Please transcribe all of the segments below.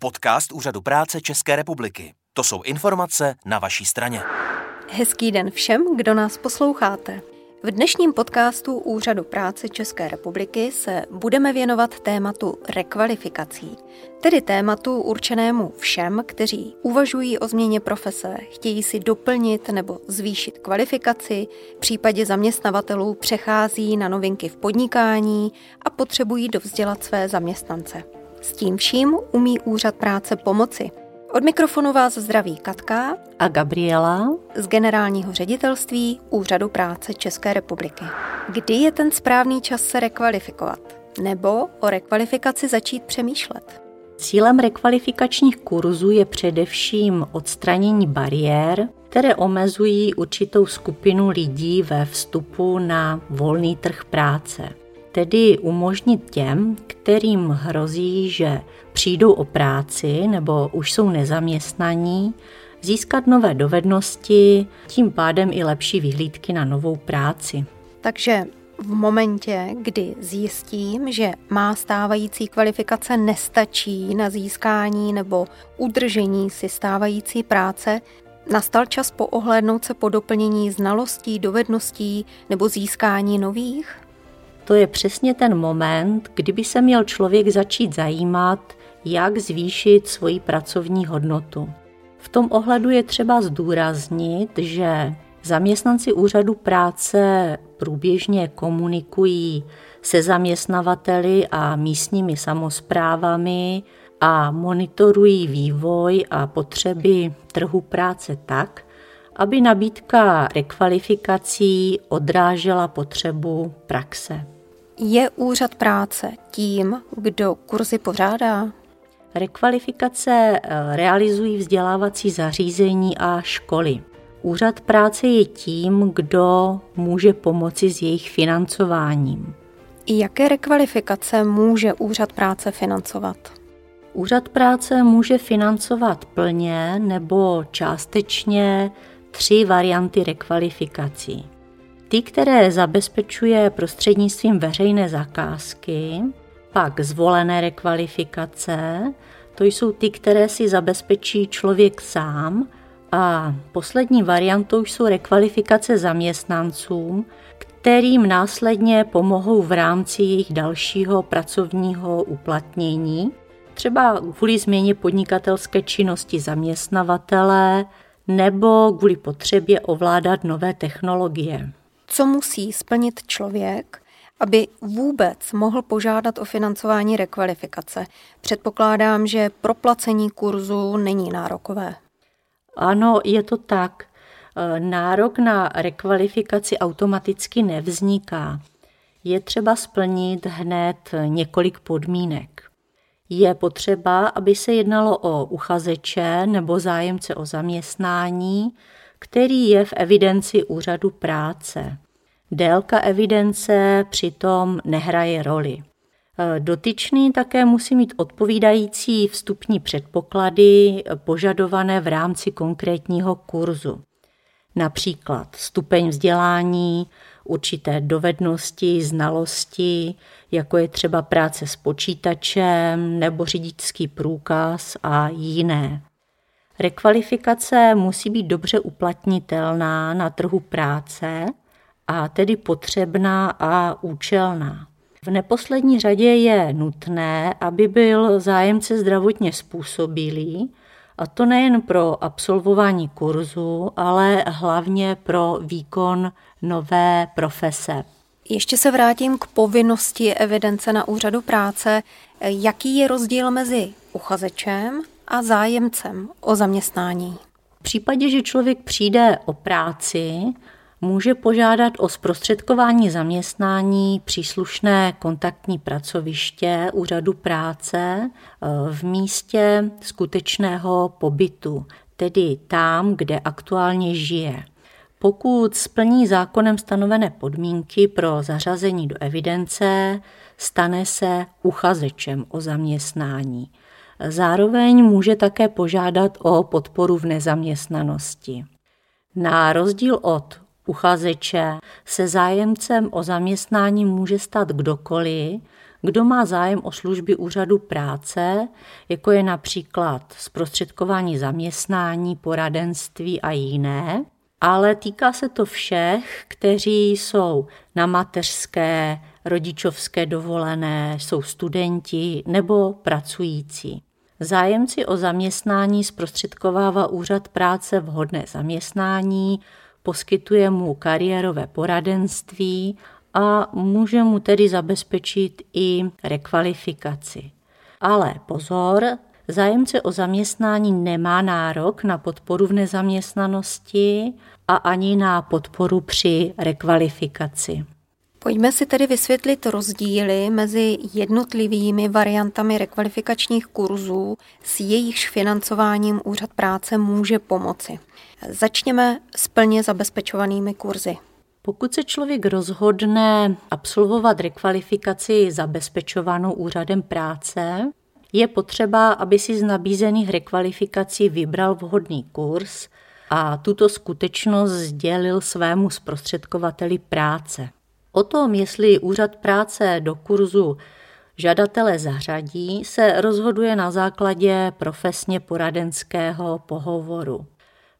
Podcast Úřadu práce České republiky. To jsou informace na vaší straně. Hezký den všem, kdo nás posloucháte. V dnešním podcastu Úřadu práce České republiky se budeme věnovat tématu rekvalifikací, tedy tématu určenému všem, kteří uvažují o změně profese, chtějí si doplnit nebo zvýšit kvalifikaci, v případě zaměstnavatelů přechází na novinky v podnikání a potřebují dovzdělat své zaměstnance. S tím vším umí Úřad práce pomoci – od mikrofonu vás zdraví Katka a Gabriela z generálního ředitelství Úřadu práce České republiky. Kdy je ten správný čas se rekvalifikovat? Nebo o rekvalifikaci začít přemýšlet? Cílem rekvalifikačních kurzů je především odstranění bariér, které omezují určitou skupinu lidí ve vstupu na volný trh práce tedy umožnit těm, kterým hrozí, že přijdou o práci nebo už jsou nezaměstnaní, získat nové dovednosti, tím pádem i lepší vyhlídky na novou práci. Takže v momentě, kdy zjistím, že má stávající kvalifikace nestačí na získání nebo udržení si stávající práce, nastal čas poohlédnout se po doplnění znalostí, dovedností nebo získání nových? To je přesně ten moment, kdyby se měl člověk začít zajímat, jak zvýšit svoji pracovní hodnotu. V tom ohledu je třeba zdůraznit, že zaměstnanci úřadu práce průběžně komunikují se zaměstnavateli a místními samozprávami a monitorují vývoj a potřeby trhu práce tak, aby nabídka rekvalifikací odrážela potřebu praxe. Je úřad práce tím, kdo kurzy pořádá? Rekvalifikace eh, realizují vzdělávací zařízení a školy. Úřad práce je tím, kdo může pomoci s jejich financováním. Jaké rekvalifikace může úřad práce financovat? Úřad práce může financovat plně nebo částečně tři varianty rekvalifikací. Ty, které zabezpečuje prostřednictvím veřejné zakázky, pak zvolené rekvalifikace, to jsou ty, které si zabezpečí člověk sám. A poslední variantou jsou rekvalifikace zaměstnancům, kterým následně pomohou v rámci jejich dalšího pracovního uplatnění, třeba kvůli změně podnikatelské činnosti zaměstnavatele nebo kvůli potřebě ovládat nové technologie co musí splnit člověk, aby vůbec mohl požádat o financování rekvalifikace. Předpokládám, že proplacení kurzu není nárokové. Ano, je to tak. E, nárok na rekvalifikaci automaticky nevzniká. Je třeba splnit hned několik podmínek. Je potřeba, aby se jednalo o uchazeče nebo zájemce o zaměstnání, který je v evidenci úřadu práce. Délka evidence přitom nehraje roli. E, dotyčný také musí mít odpovídající vstupní předpoklady požadované v rámci konkrétního kurzu. Například stupeň vzdělání, určité dovednosti, znalosti, jako je třeba práce s počítačem nebo řidičský průkaz a jiné. Rekvalifikace musí být dobře uplatnitelná na trhu práce a tedy potřebná a účelná. V neposlední řadě je nutné, aby byl zájemce zdravotně způsobilý, a to nejen pro absolvování kurzu, ale hlavně pro výkon nové profese. Ještě se vrátím k povinnosti evidence na úřadu práce. Jaký je rozdíl mezi uchazečem a zájemcem o zaměstnání? V případě, že člověk přijde o práci, může požádat o zprostředkování zaměstnání příslušné kontaktní pracoviště úřadu práce eh, v místě skutečného pobytu, tedy tam, kde aktuálně žije. Pokud splní zákonem stanovené podmínky pro zařazení do evidence, stane se uchazečem o zaměstnání. Zároveň může také požádat o podporu v nezaměstnanosti. Na rozdíl od uchazeče se zájemcem o zaměstnání může stát kdokoliv, kdo má zájem o služby úřadu práce, jako je například zprostředkování zaměstnání, poradenství a jiné, ale týká se to všech, kteří jsou na mateřské, rodičovské dovolené, jsou studenti nebo pracující. Zájemci o zaměstnání zprostředkovává úřad práce vhodné zaměstnání, poskytuje mu kariérové poradenství a může mu tedy zabezpečit i rekvalifikaci. Ale pozor, zájemce o zaměstnání nemá nárok na podporu v nezaměstnanosti a ani na podporu při rekvalifikaci. Pojďme si tedy vysvětlit rozdíly mezi jednotlivými variantami rekvalifikačních kurzů, s jejichž financováním Úřad práce může pomoci. Začněme s plně zabezpečovanými kurzy. Pokud se člověk rozhodne absolvovat rekvalifikaci zabezpečovanou úřadem práce, je potřeba, aby si z nabízených rekvalifikací vybral vhodný kurz a tuto skutečnost sdělil svému zprostředkovateli práce. O tom, jestli úřad práce do kurzu žadatele zařadí, se rozhoduje na základě profesně poradenského pohovoru.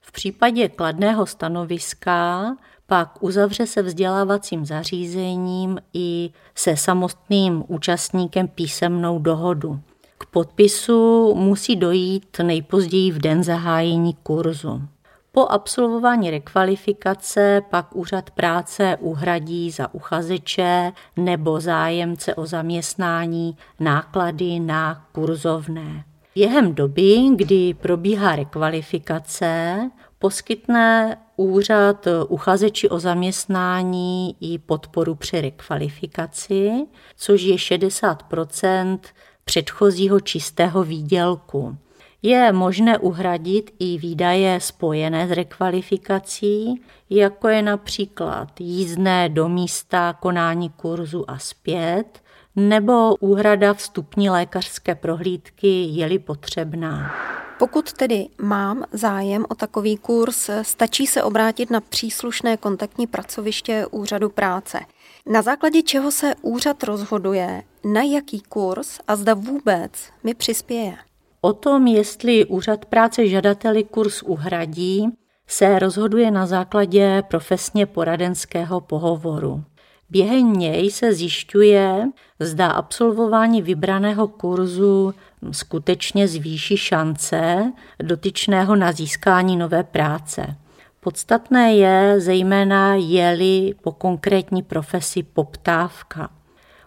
V případě kladného stanoviska pak uzavře se vzdělávacím zařízením i se samotným účastníkem písemnou dohodu. K podpisu musí dojít nejpozději v den zahájení kurzu. Po absolvování rekvalifikace pak úřad práce uhradí za uchazeče nebo zájemce o zaměstnání náklady na kurzovné. Během doby, kdy probíhá rekvalifikace, poskytne úřad uchazeči o zaměstnání i podporu při rekvalifikaci, což je 60% předchozího čistého výdělku. Je možné uhradit i výdaje spojené s rekvalifikací, jako je například jízdné do místa konání kurzu a zpět, nebo úhrada vstupní lékařské prohlídky, je-li potřebná. Pokud tedy mám zájem o takový kurz, stačí se obrátit na příslušné kontaktní pracoviště úřadu práce. Na základě čeho se úřad rozhoduje, na jaký kurz a zda vůbec mi přispěje. O tom, jestli úřad práce žadateli kurz uhradí, se rozhoduje na základě profesně poradenského pohovoru. Během něj se zjišťuje, zda absolvování vybraného kurzu skutečně zvýší šance dotyčného na získání nové práce. Podstatné je zejména je-li po konkrétní profesi poptávka.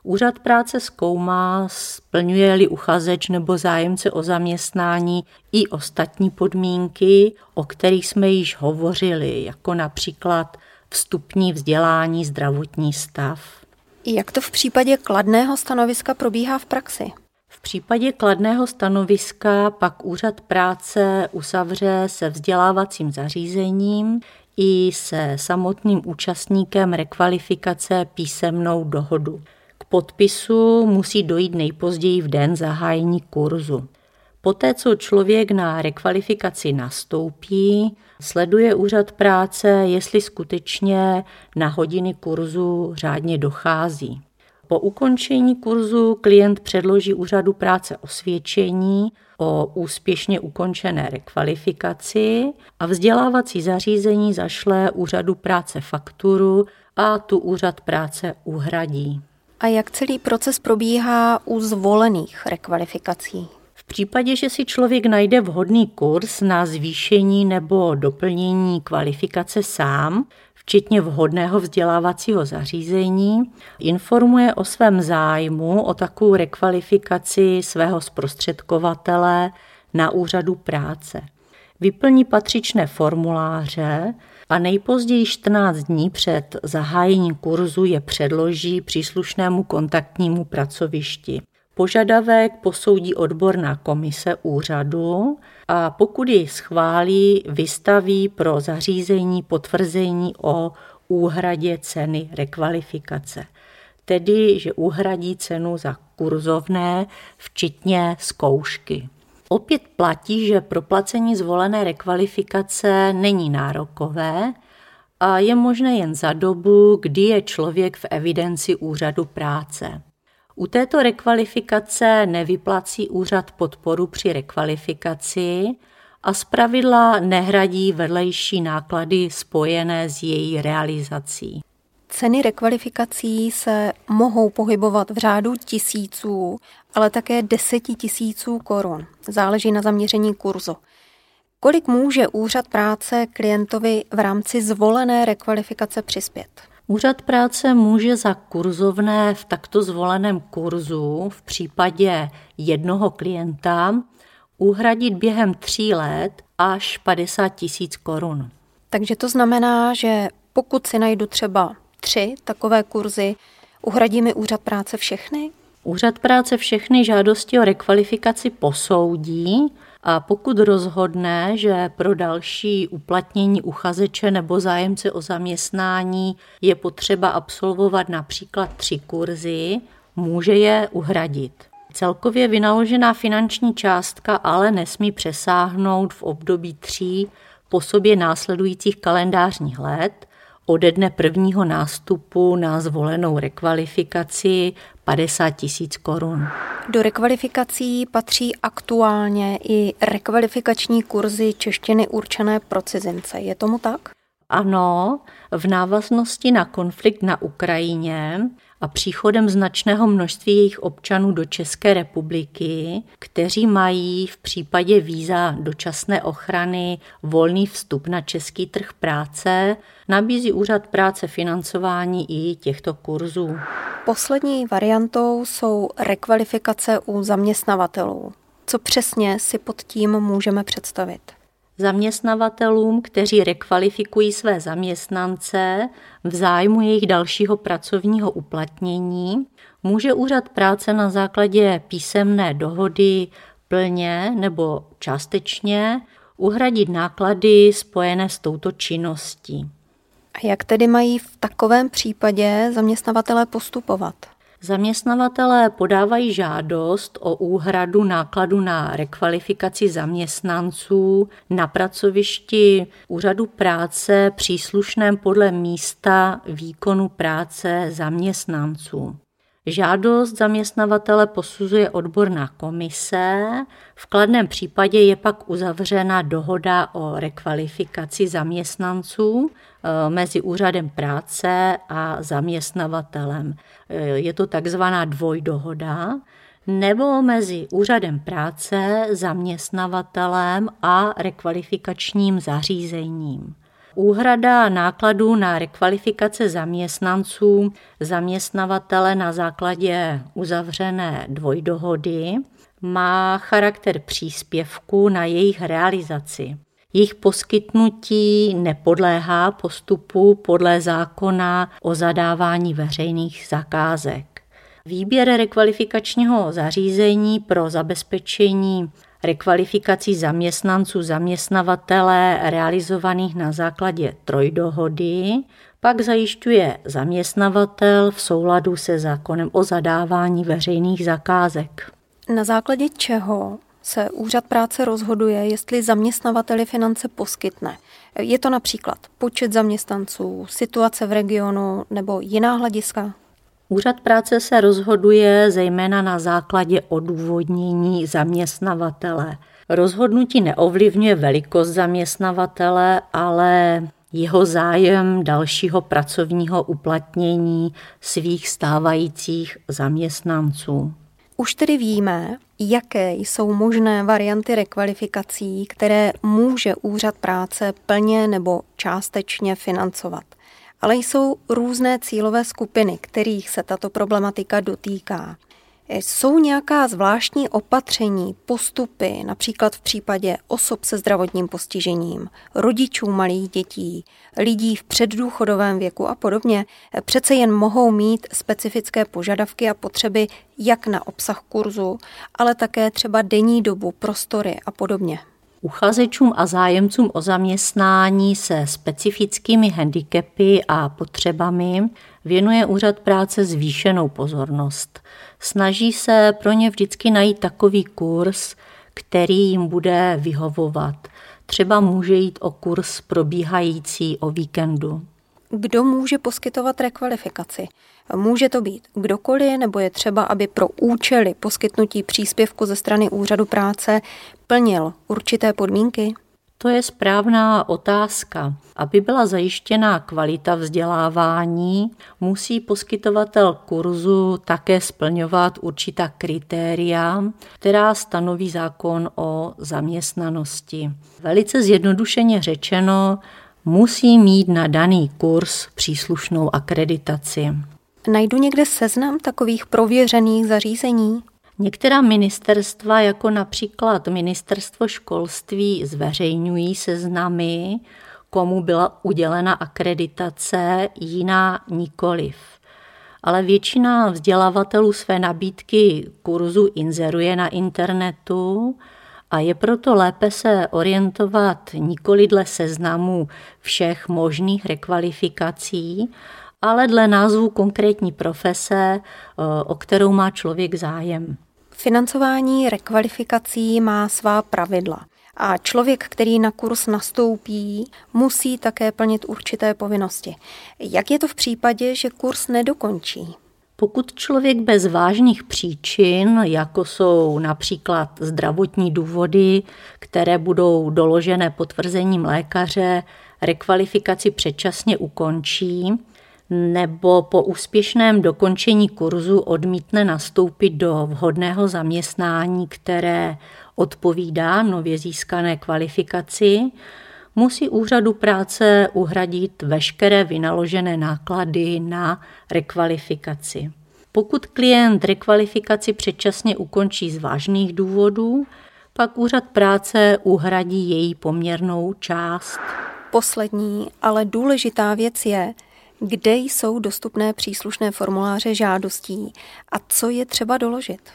Úřad práce zkoumá, splňuje-li uchazeč nebo zájemce o zaměstnání i ostatní podmínky, o kterých jsme již hovořili, jako například vstupní vzdělání, zdravotní stav. Jak to v případě kladného stanoviska probíhá v praxi? V případě kladného stanoviska pak úřad práce uzavře se vzdělávacím zařízením i se samotným účastníkem rekvalifikace písemnou dohodu. Podpisu musí dojít nejpozději v den zahájení kurzu. Poté, co člověk na rekvalifikaci nastoupí, sleduje úřad práce, jestli skutečně na hodiny kurzu řádně dochází. Po ukončení kurzu klient předloží úřadu práce osvědčení o úspěšně ukončené rekvalifikaci a vzdělávací zařízení zašle úřadu práce fakturu a tu úřad práce uhradí. A jak celý proces probíhá u zvolených rekvalifikací? V případě, že si člověk najde vhodný kurz na zvýšení nebo doplnění kvalifikace sám, včetně vhodného vzdělávacího zařízení, informuje o svém zájmu o takovou rekvalifikaci svého zprostředkovatele na úřadu práce. Vyplní patřičné formuláře a nejpozději 14 dní před zahájením kurzu je předloží příslušnému kontaktnímu pracovišti. Požadavek posoudí odborná komise úřadu a pokud ji schválí, vystaví pro zařízení potvrzení o úhradě ceny rekvalifikace. Tedy, že uhradí cenu za kurzovné, včetně zkoušky. Opět platí, že proplacení zvolené rekvalifikace není nárokové a je možné jen za dobu, kdy je člověk v evidenci úřadu práce. U této rekvalifikace nevyplací úřad podporu při rekvalifikaci a zpravidla nehradí vedlejší náklady spojené s její realizací. Ceny rekvalifikací se mohou pohybovat v řádu tisíců, ale také deseti tisíců korun. Záleží na zaměření kurzu. Kolik může úřad práce klientovi v rámci zvolené rekvalifikace přispět? Úřad práce může za kurzovné v takto zvoleném kurzu v případě jednoho klienta uhradit během tří let až 50 tisíc korun. Takže to znamená, že pokud si najdu třeba tři takové kurzy, uhradí mi úřad práce všechny? Úřad práce všechny žádosti o rekvalifikaci posoudí a pokud rozhodne, že pro další uplatnění uchazeče nebo zájemce o zaměstnání je potřeba absolvovat například tři kurzy, může je uhradit. Celkově vynaložená finanční částka ale nesmí přesáhnout v období tří po sobě následujících kalendářních let ode dne prvního nástupu na zvolenou rekvalifikaci 50 tisíc korun. Do rekvalifikací patří aktuálně i rekvalifikační kurzy češtiny určené pro cizince. Je tomu tak? Ano, v návaznosti na konflikt na Ukrajině a příchodem značného množství jejich občanů do České republiky, kteří mají v případě víza dočasné ochrany volný vstup na český trh práce, nabízí Úřad práce financování i těchto kurzů. Poslední variantou jsou rekvalifikace u zaměstnavatelů. Co přesně si pod tím můžeme představit? Zaměstnavatelům, kteří rekvalifikují své zaměstnance v zájmu jejich dalšího pracovního uplatnění, může úřad práce na základě písemné dohody plně nebo částečně uhradit náklady spojené s touto činností. A jak tedy mají v takovém případě zaměstnavatelé postupovat? Zaměstnavatelé podávají žádost o úhradu nákladu na rekvalifikaci zaměstnanců na pracovišti úřadu práce příslušném podle místa výkonu práce zaměstnanců. Žádost zaměstnavatele posuzuje odborná komise, v kladném případě je pak uzavřena dohoda o rekvalifikaci zaměstnanců eh, mezi úřadem práce a zaměstnavatelem. Eh, je to takzvaná dvojdohoda nebo mezi úřadem práce, zaměstnavatelem a rekvalifikačním zařízením. Úhrada nákladů na rekvalifikace zaměstnanců zaměstnavatele na základě uzavřené dvojdohody má charakter příspěvku na jejich realizaci. Jejich poskytnutí nepodléhá postupu podle zákona o zadávání veřejných zakázek. Výběr rekvalifikačního zařízení pro zabezpečení rekvalifikací zaměstnanců zaměstnavatele realizovaných na základě trojdohody pak zajišťuje zaměstnavatel v souladu se zákonem o zadávání veřejných zakázek. Na základě čeho se úřad práce rozhoduje, jestli zaměstnavateli finance poskytne. Je to například počet zaměstnanců, situace v regionu nebo jiná hlediska? Úřad práce se rozhoduje zejména na základě odůvodnění zaměstnavatele. Rozhodnutí neovlivňuje velikost zaměstnavatele, ale jeho zájem dalšího pracovního uplatnění svých stávajících zaměstnanců. Už tedy víme, jaké jsou možné varianty rekvalifikací, které může úřad práce plně nebo částečně financovat ale jsou různé cílové skupiny, kterých se tato problematika dotýká. Jsou nějaká zvláštní opatření, postupy, například v případě osob se zdravotním postižením, rodičů malých dětí, lidí v předdůchodovém věku a podobně, přece jen mohou mít specifické požadavky a potřeby jak na obsah kurzu, ale také třeba denní dobu, prostory a podobně. Uchazečům a zájemcům o zaměstnání se specifickými handicapy a potřebami věnuje úřad práce zvýšenou pozornost. Snaží se pro ně vždycky najít takový kurz, který jim bude vyhovovat. Třeba může jít o kurz probíhající o víkendu. kdo může poskytovat rekvalifikaci. Může to být kdokoliv, nebo je třeba, aby pro účely poskytnutí příspěvku ze strany úřadu práce plnil určité podmínky? To je správná otázka. Aby byla zajištěná kvalita vzdělávání, musí poskytovatel kurzu také splňovat určitá kritéria, která stanoví zákon o zaměstnanosti. Velice zjednodušeně řečeno, musí mít na daný kurz příslušnou akreditaci. Najdu někde seznam takových prověřených zařízení? Některá ministerstva, jako například ministerstvo školství, zveřejňují seznamy, komu byla udělena akreditace, jiná nikoliv. Ale většina vzdělavatelů své nabídky kurzu inzeruje na internetu a je proto lépe se orientovat nikoli dle seznamu všech možných rekvalifikací, ale dle názvu konkrétní profese, o kterou má člověk zájem. Financování rekvalifikací má svá pravidla. A člověk, který na kurz nastoupí, musí také plnit určité povinnosti. Jak je to v případě, že kurz nedokončí? Pokud člověk bez vážných příčin, jako jsou například zdravotní důvody, které budou doložené potvrzením lékaře, rekvalifikaci předčasně ukončí, nebo po úspěšném dokončení kurzu odmítne nastoupit do vhodného zaměstnání, které odpovídá nově získané kvalifikaci, musí úřadu práce uhradit veškeré vynaložené náklady na rekvalifikaci. Pokud klient rekvalifikaci předčasně ukončí z vážných důvodů, pak úřad práce uhradí její poměrnou část. Poslední, ale důležitá věc je, kde jsou dostupné příslušné formuláře žádostí a co je třeba doložit.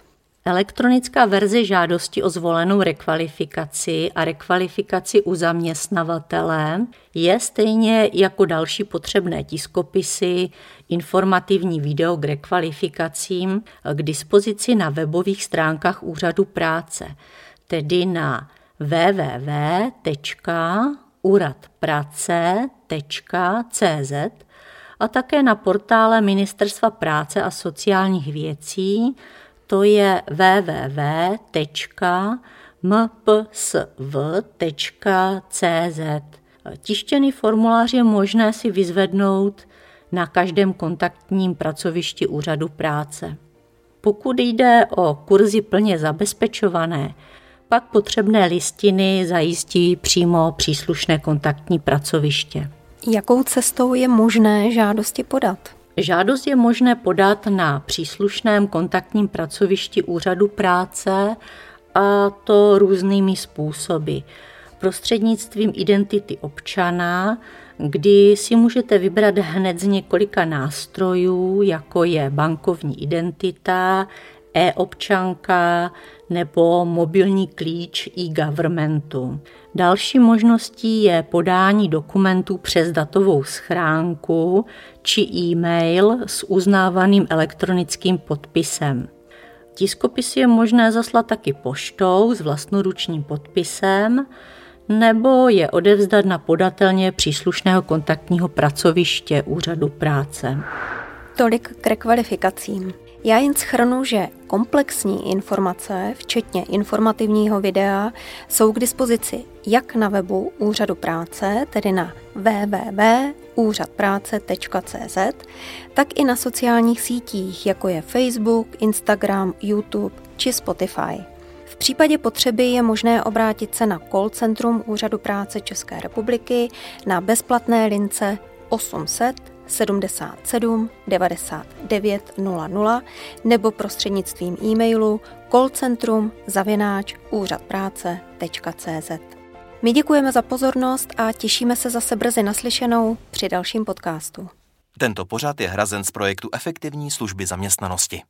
Elektronická verze žádosti o zvolenou rekvalifikaci a rekvalifikaci u zaměstnavatele je stejně jako další potřebné tiskopisy, informativní video k rekvalifikacím k dispozici na webových stránkách Úřadu práce, tedy na www.uradprace.cz a také na portále Ministerstva práce a sociálních věcí, to je www.mpsv.cz. Tištěný formulář je možné si vyzvednout na každém kontaktním pracovišti úřadu práce. Pokud jde o kurzy plně zabezpečované, pak potřebné listiny zajistí přímo příslušné kontaktní pracoviště. Jakou cestou je možné žádosti podat? Žádost je možné podat na příslušném kontaktním pracovišti úřadu práce a to různými způsoby. Prostřednictvím identity občana, kdy si můžete vybrat hned z několika nástrojů, jako je bankovní identita, e-občanka nebo mobilní klíč e-governmentu. Další možností je podání dokumentů přes datovou schránku či e-mail s uznávaným elektronickým podpisem. Tiskopis je možné zaslat taky poštou s vlastnoručním podpisem nebo je odevzdat na podatelně příslušného kontaktního pracoviště úřadu práce. Tolik k rekvalifikacím. Já jen schrnu, že komplexní informace, včetně informativního videa, jsou k dispozici jak na webu Úřadu práce, tedy na www.úřadpráce.cz, tak i na sociálních sítích, jako je Facebook, Instagram, YouTube či Spotify. V případě potřeby je možné obrátit se na call centrum Úřadu práce České republiky na bezplatné lince 800 77 99 00 nebo prostřednictvím e-mailu callcentrum zavináč úřadpráce.cz. My děkujeme za pozornost a těšíme se zase brzy naslyšenou při dalším podcastu. Tento pořad je hrazen z projektu Efektivní služby zaměstnanosti.